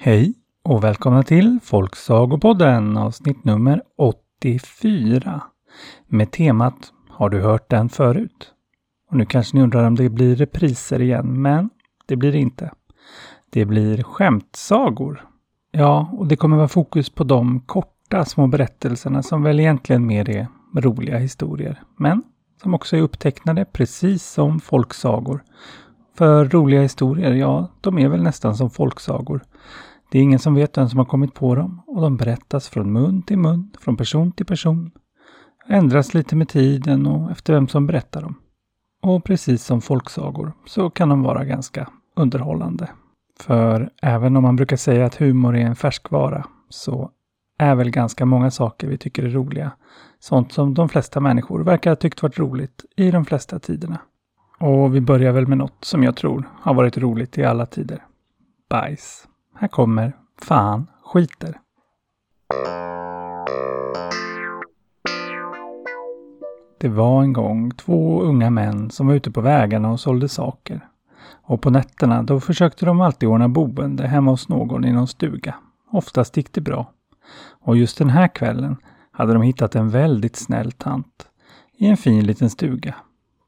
Hej och välkomna till Folksagopodden avsnitt nummer 84 med temat Har du hört den förut? Och nu kanske ni undrar om det blir repriser igen, men det blir det inte. Det blir skämtsagor. Ja, och det kommer vara fokus på de korta små berättelserna som väl egentligen mer är roliga historier, men som också är upptecknade precis som folksagor. För roliga historier, ja, de är väl nästan som folksagor. Det är ingen som vet vem som har kommit på dem och de berättas från mun till mun, från person till person. Ändras lite med tiden och efter vem som berättar dem. Och precis som folksagor så kan de vara ganska underhållande. För även om man brukar säga att humor är en färskvara så är väl ganska många saker vi tycker är roliga. Sånt som de flesta människor verkar ha tyckt varit roligt i de flesta tiderna. Och vi börjar väl med något som jag tror har varit roligt i alla tider. Bajs. Här kommer Fan skiter. Det var en gång två unga män som var ute på vägarna och sålde saker. Och på nätterna då försökte de alltid ordna boende hemma hos någon i någon stuga. Oftast gick det bra. Och just den här kvällen hade de hittat en väldigt snäll tant i en fin liten stuga.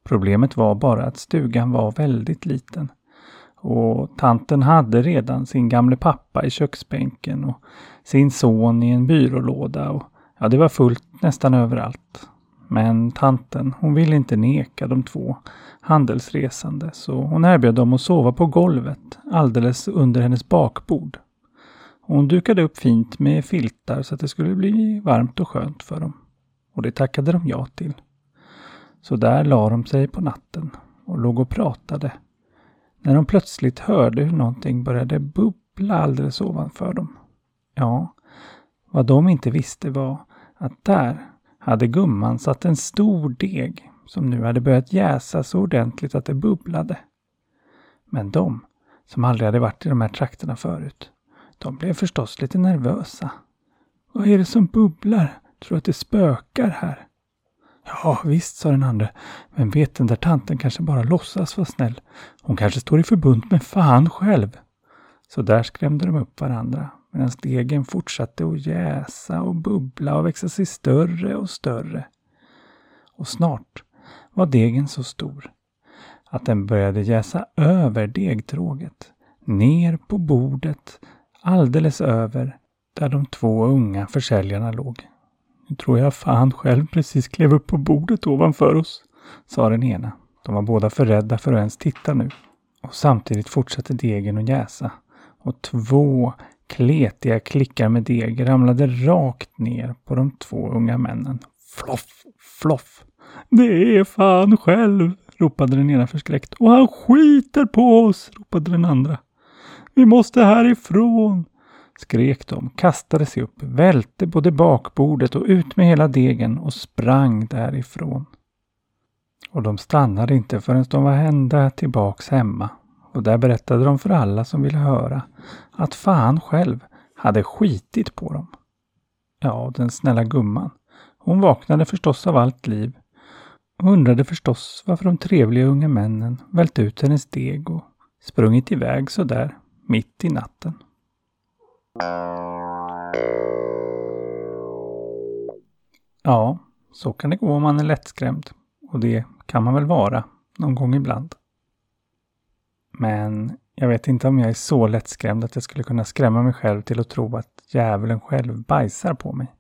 Problemet var bara att stugan var väldigt liten. Och tanten hade redan sin gamle pappa i köksbänken och sin son i en byrålåda och ja, det var fullt nästan överallt. Men tanten, hon ville inte neka de två handelsresande så hon erbjöd dem att sova på golvet alldeles under hennes bakbord. Hon dukade upp fint med filtar så att det skulle bli varmt och skönt för dem. Och det tackade de ja till. Så där la de sig på natten och låg och pratade. När de plötsligt hörde hur någonting började bubbla alldeles ovanför dem. Ja, vad de inte visste var att där hade gumman satt en stor deg som nu hade börjat jäsa så ordentligt att det bubblade. Men de, som aldrig hade varit i de här trakterna förut, de blev förstås lite nervösa. Vad är det som bubblar? Tror att det spökar här? Ja, visst, sa den andra. Men vet den där tanten kanske bara låtsas vara snäll. Hon kanske står i förbund med fan själv. Så där skrämde de upp varandra medan degen fortsatte att jäsa och bubbla och växa sig större och större. Och snart var degen så stor att den började jäsa över degtråget, ner på bordet, alldeles över där de två unga försäljarna låg. Nu tror jag fan själv precis klev upp på bordet ovanför oss, sa den ena. De var båda för rädda för att ens titta nu. Och samtidigt fortsatte degen att jäsa. Och två kletiga klickar med deg ramlade rakt ner på de två unga männen. Floff, floff. Det är fan själv, ropade den ena förskräckt. Och han skiter på oss, ropade den andra. Vi måste härifrån skrek de, kastade sig upp, välte både bakbordet och ut med hela degen och sprang därifrån. Och de stannade inte förrän de var hända tillbaks hemma. Och där berättade de för alla som ville höra att fan själv hade skitit på dem. Ja, den snälla gumman. Hon vaknade förstås av allt liv och undrade förstås varför de trevliga unga männen vält ut hennes deg och sprungit iväg så där mitt i natten. Ja, så kan det gå om man är lättskrämd. Och det kan man väl vara någon gång ibland. Men jag vet inte om jag är så lättskrämd att jag skulle kunna skrämma mig själv till att tro att djävulen själv bajsar på mig.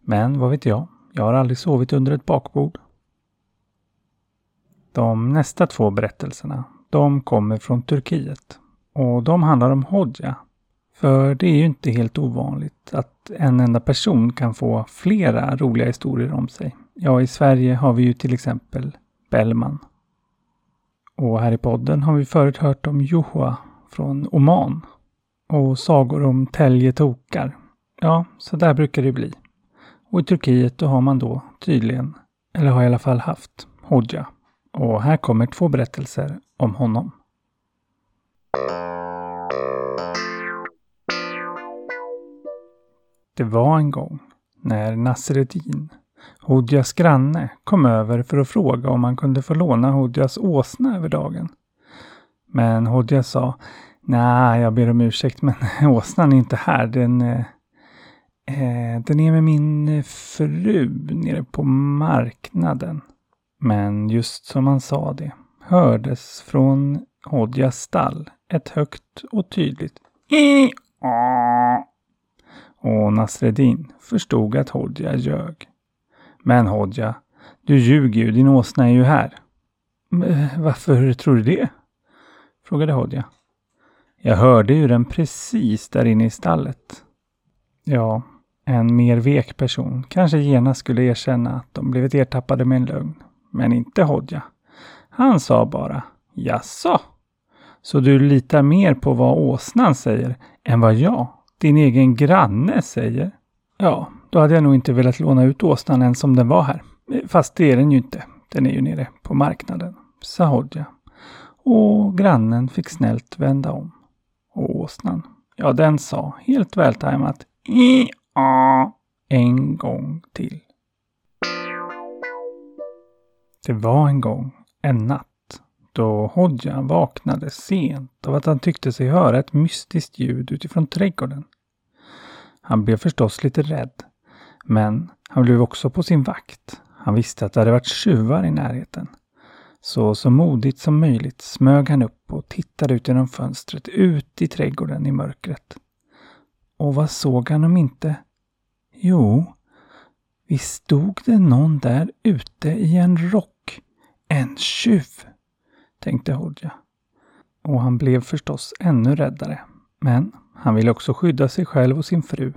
Men vad vet jag? Jag har aldrig sovit under ett bakbord. De nästa två berättelserna, de kommer från Turkiet. Och de handlar om Hodja, för det är ju inte helt ovanligt att en enda person kan få flera roliga historier om sig. Ja, i Sverige har vi ju till exempel Bellman. Och här i podden har vi förut hört om Johua från Oman. Och sagor om Telge Tokar. Ja, så där brukar det bli. Och i Turkiet då har man då tydligen, eller har i alla fall haft, Hodja. Och här kommer två berättelser om honom. Det var en gång när Nasreddin, Hodjas granne, kom över för att fråga om han kunde få låna Hodjas åsna över dagen. Men Hodja sa Nej, jag ber om ursäkt, men åsnan är inte här. Den, eh, eh, den är med min fru nere på marknaden. Men just som han sa det hördes från Hodjas stall ett högt och tydligt i och Nasreddin förstod att Hodja ljög. Men Hodja, du ljuger ju, din åsna är ju här. Varför tror du det? frågade Hodja. Jag hörde ju den precis där inne i stallet. Ja, en mer vek person kanske genast skulle erkänna att de blivit ertappade med en lögn. Men inte Hodja. Han sa bara Jaså? Så du litar mer på vad åsnan säger än vad jag, din egen granne, säger? Ja, då hade jag nog inte velat låna ut åsnan än som den var här. Fast det är den ju inte. Den är ju nere på marknaden, sa Hodja. Och grannen fick snällt vända om. Och åsnan, ja den sa helt vältajmat i-a en gång till. Det var en gång en natt då Hodja vaknade sent av att han tyckte sig höra ett mystiskt ljud utifrån trädgården. Han blev förstås lite rädd, men han blev också på sin vakt. Han visste att det hade varit tjuvar i närheten. Så så modigt som möjligt smög han upp och tittade ut genom fönstret ut i trädgården i mörkret. Och vad såg han om inte? Jo, visst stod det någon där ute i en rock. En tjuv! Tänkte Hodja. Och han blev förstås ännu räddare. Men han ville också skydda sig själv och sin fru.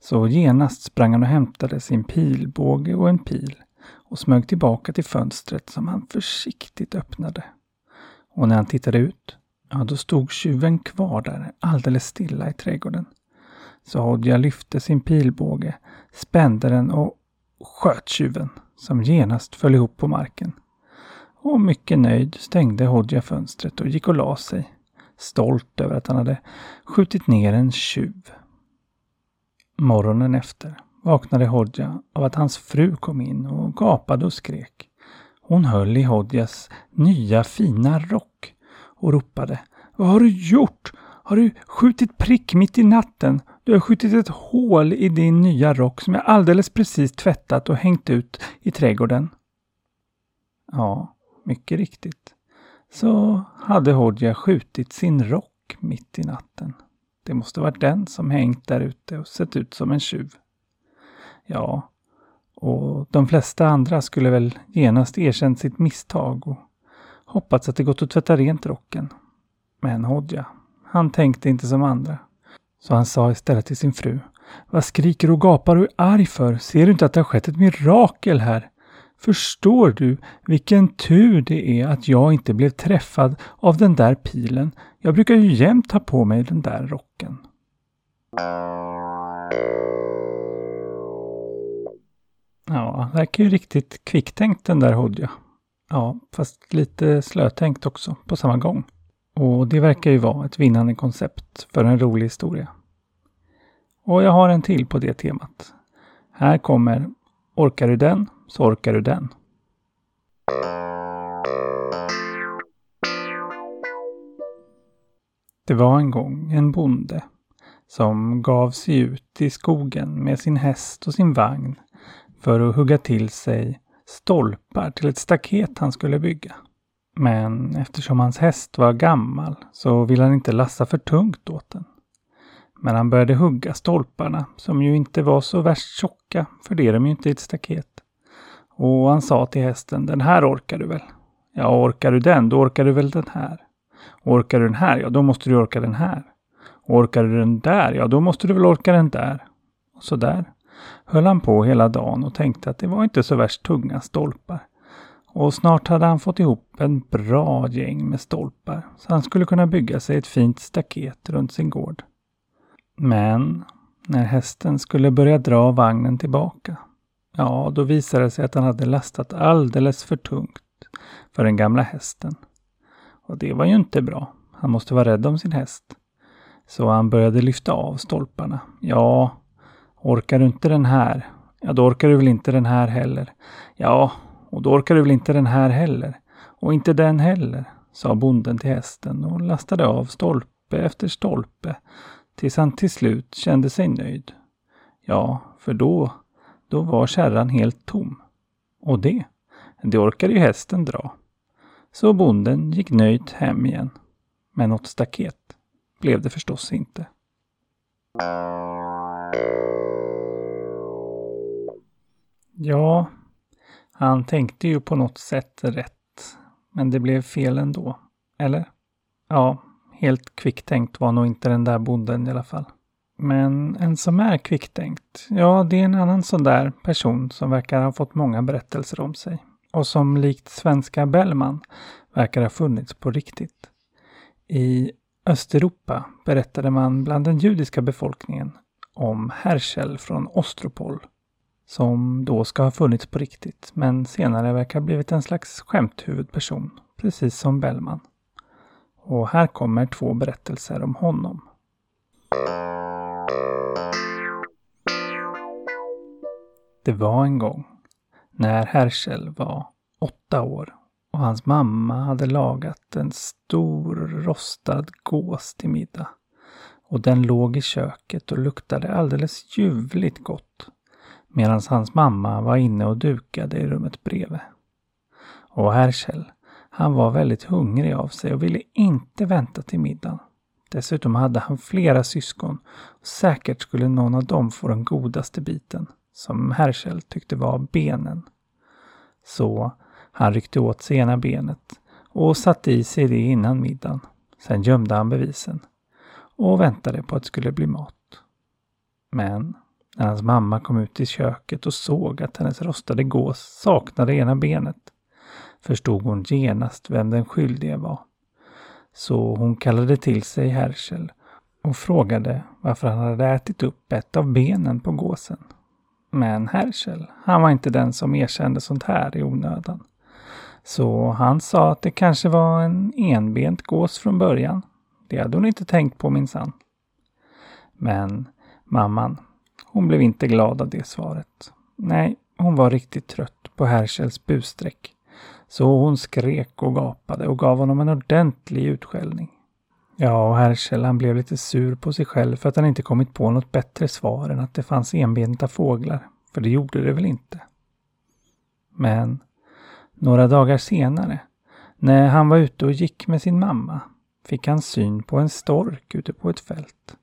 Så genast sprang han och hämtade sin pilbåge och en pil och smög tillbaka till fönstret som han försiktigt öppnade. Och när han tittade ut, ja då stod tjuven kvar där alldeles stilla i trädgården. Så Hodja lyfte sin pilbåge, spände den och sköt tjuven som genast föll ihop på marken. Och mycket nöjd stängde Hodja fönstret och gick och la sig. Stolt över att han hade skjutit ner en tjuv. Morgonen efter vaknade Hodja av att hans fru kom in och gapade och skrek. Hon höll i Hodjas nya fina rock och ropade. Vad har du gjort? Har du skjutit prick mitt i natten? Du har skjutit ett hål i din nya rock som jag alldeles precis tvättat och hängt ut i trädgården. Ja, mycket riktigt, så hade Hodja skjutit sin rock mitt i natten. Det måste varit den som hängt där ute och sett ut som en tjuv. Ja, och de flesta andra skulle väl genast erkänt sitt misstag och hoppats att det gått att tvätta rent rocken. Men Hodja, han tänkte inte som andra. Så han sa istället till sin fru. Vad skriker och gapar och är arg för? Ser du inte att det har skett ett mirakel här? Förstår du vilken tur det är att jag inte blev träffad av den där pilen? Jag brukar ju jämt ha på mig den där rocken. Ja, verkar ju riktigt kvicktänkt den där Hodja. Ja, fast lite slötänkt också på samma gång. Och det verkar ju vara ett vinnande koncept för en rolig historia. Och jag har en till på det temat. Här kommer Orkar du den så orkar du den. Det var en gång en bonde som gav sig ut i skogen med sin häst och sin vagn för att hugga till sig stolpar till ett staket han skulle bygga. Men eftersom hans häst var gammal så ville han inte lassa för tungt åt den. Men han började hugga stolparna som ju inte var så värst tjocka, för det är de ju inte i ett staket. Och han sa till hästen, den här orkar du väl? Ja, orkar du den, då orkar du väl den här. orkar du den här, ja då måste du orka den här. orkar du den där, ja då måste du väl orka den där. Och så där höll han på hela dagen och tänkte att det var inte så värst tunga stolpar. Och snart hade han fått ihop en bra gäng med stolpar så han skulle kunna bygga sig ett fint staket runt sin gård. Men när hästen skulle börja dra vagnen tillbaka Ja, då visade det sig att han hade lastat alldeles för tungt för den gamla hästen. Och det var ju inte bra. Han måste vara rädd om sin häst. Så han började lyfta av stolparna. Ja, orkar du inte den här? Ja, då orkar du väl inte den här heller. Ja, och då orkar du väl inte den här heller. Och inte den heller, sa bonden till hästen och lastade av stolpe efter stolpe tills han till slut kände sig nöjd. Ja, för då, då var kärran helt tom. Och det, det orkade ju hästen dra. Så bonden gick nöjt hem igen. Men något staket blev det förstås inte. Ja, han tänkte ju på något sätt rätt. Men det blev fel ändå. Eller? Ja, helt kvicktänkt var nog inte den där bonden i alla fall. Men en som är kvicktänkt, ja det är en annan sån där person som verkar ha fått många berättelser om sig. Och som likt svenska Bellman verkar ha funnits på riktigt. I Östeuropa berättade man bland den judiska befolkningen om Herschel från Ostropol som då ska ha funnits på riktigt men senare verkar ha blivit en slags skämthuvudperson, precis som Bellman. Och här kommer två berättelser om honom. Det var en gång när Herschel var åtta år och hans mamma hade lagat en stor rostad gås till middag. Och den låg i köket och luktade alldeles ljuvligt gott medan hans mamma var inne och dukade i rummet bredvid. Och Herschel, han var väldigt hungrig av sig och ville inte vänta till middagen. Dessutom hade han flera syskon och säkert skulle någon av dem få den godaste biten, som Herschel tyckte var benen. Så han ryckte åt sig ena benet och satte i sig det innan middagen. Sen gömde han bevisen och väntade på att det skulle bli mat. Men när hans mamma kom ut i köket och såg att hennes rostade gås saknade ena benet förstod hon genast vem den skyldige var. Så hon kallade till sig Herschel och frågade varför han hade ätit upp ett av benen på gåsen. Men Herschel, han var inte den som erkände sånt här i onödan. Så han sa att det kanske var en enbent gås från början. Det hade hon inte tänkt på minsann. Men mamman, hon blev inte glad av det svaret. Nej, hon var riktigt trött på Herschels busstreck. Så hon skrek och gapade och gav honom en ordentlig utskällning. Ja, och Herschel han blev lite sur på sig själv för att han inte kommit på något bättre svar än att det fanns enbenta fåglar. För det gjorde det väl inte. Men några dagar senare, när han var ute och gick med sin mamma, fick han syn på en stork ute på ett fält.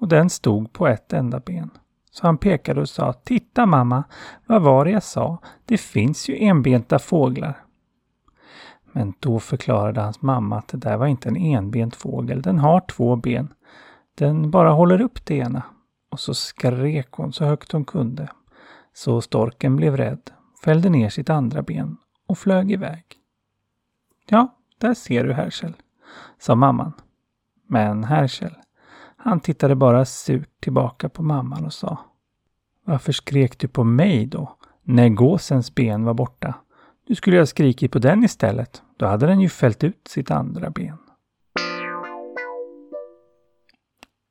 Och den stod på ett enda ben. Så han pekade och sa Titta mamma, vad var det jag sa? Det finns ju enbenta fåglar. Men då förklarade hans mamma att det där var inte en enbent fågel. Den har två ben. Den bara håller upp det ena. Och så skrek hon så högt hon kunde. Så storken blev rädd, fällde ner sitt andra ben och flög iväg. Ja, där ser du Herschel, sa mamman. Men Herschel, han tittade bara surt tillbaka på mamman och sa Varför skrek du på mig då, när gåsens ben var borta? Du skulle ha skrikit på den istället. Då hade den ju fällt ut sitt andra ben.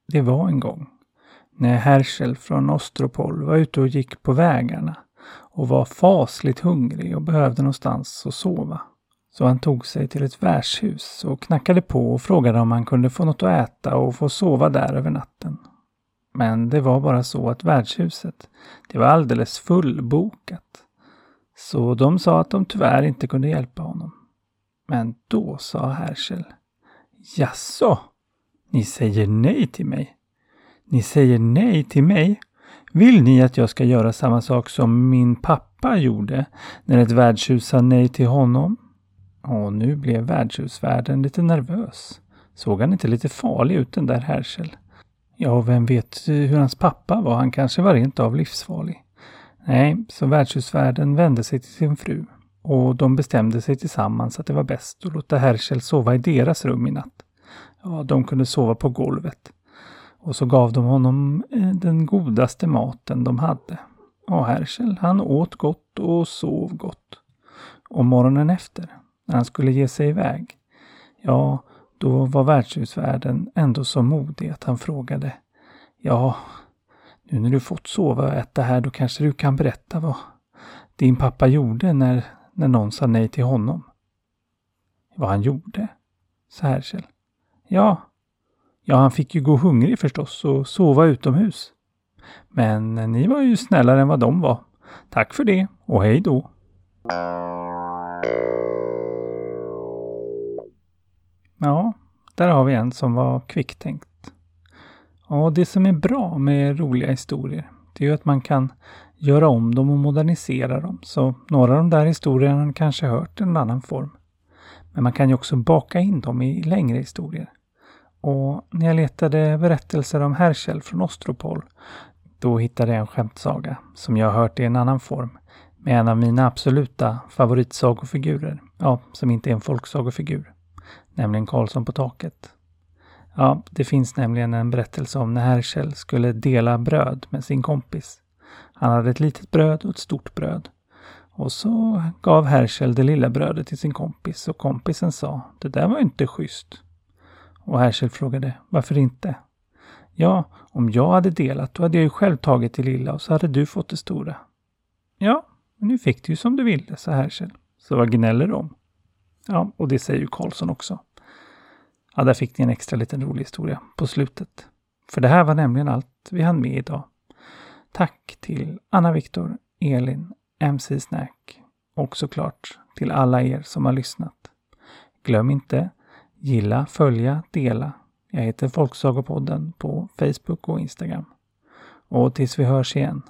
Det var en gång när Herschel från Ostropol var ute och gick på vägarna och var fasligt hungrig och behövde någonstans att sova. Så han tog sig till ett värdshus och knackade på och frågade om han kunde få något att äta och få sova där över natten. Men det var bara så att värdshuset, det var alldeles fullbokat. Så de sa att de tyvärr inte kunde hjälpa honom. Men då sa Herschel, Jaså, ni säger nej till mig? Ni säger nej till mig? Vill ni att jag ska göra samma sak som min pappa gjorde när ett värdshus sa nej till honom? Och nu blev värdshusvärden lite nervös. Såg han inte lite farlig ut den där Herschel? Ja, vem vet hur hans pappa var? Han kanske var rent av livsfarlig. Nej, så värdshusvärden vände sig till sin fru och de bestämde sig tillsammans att det var bäst att låta Herschel sova i deras rum i natt. Ja, de kunde sova på golvet. Och så gav de honom eh, den godaste maten de hade. Och Herschel, han åt gott och sov gott. Och morgonen efter, när han skulle ge sig iväg, ja, då var värdshusvärden ändå så modig att han frågade Ja, nu när du fått sova och äta här, då kanske du kan berätta vad din pappa gjorde när, när någon sa nej till honom. Vad han gjorde? sa Herschel. Ja, Ja, han fick ju gå hungrig förstås och sova utomhus. Men ni var ju snällare än vad de var. Tack för det och hej då. Ja, där har vi en som var kvicktänkt. Och det som är bra med roliga historier, det är ju att man kan göra om dem och modernisera dem. Så några av de där historierna har kanske hört i en annan form. Men man kan ju också baka in dem i längre historier. Och när jag letade berättelser om Herschel från Ostropol, då hittade jag en skämtsaga som jag har hört i en annan form med en av mina absoluta favoritsagofigurer. Ja, som inte är en folksagofigur. Nämligen Karlsson på taket. Ja, det finns nämligen en berättelse om när Herschel skulle dela bröd med sin kompis. Han hade ett litet bröd och ett stort bröd. Och så gav Herschel det lilla brödet till sin kompis och kompisen sa Det där var inte schysst. Och Herschel frågade Varför inte? Ja, om jag hade delat då hade jag ju själv tagit det lilla och så hade du fått det stora. Ja, men nu fick du ju som du ville, sa Herschel. Så vad gnäller du om? Ja, och det säger ju Karlsson också. Ja, där fick ni en extra liten rolig historia på slutet. För det här var nämligen allt vi hann med idag. Tack till Anna Viktor, Elin, MC Snack och såklart till alla er som har lyssnat. Glöm inte gilla, följa, dela. Jag heter Folksagopodden på Facebook och Instagram. Och tills vi hörs igen,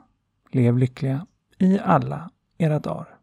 lev lyckliga i alla era dagar.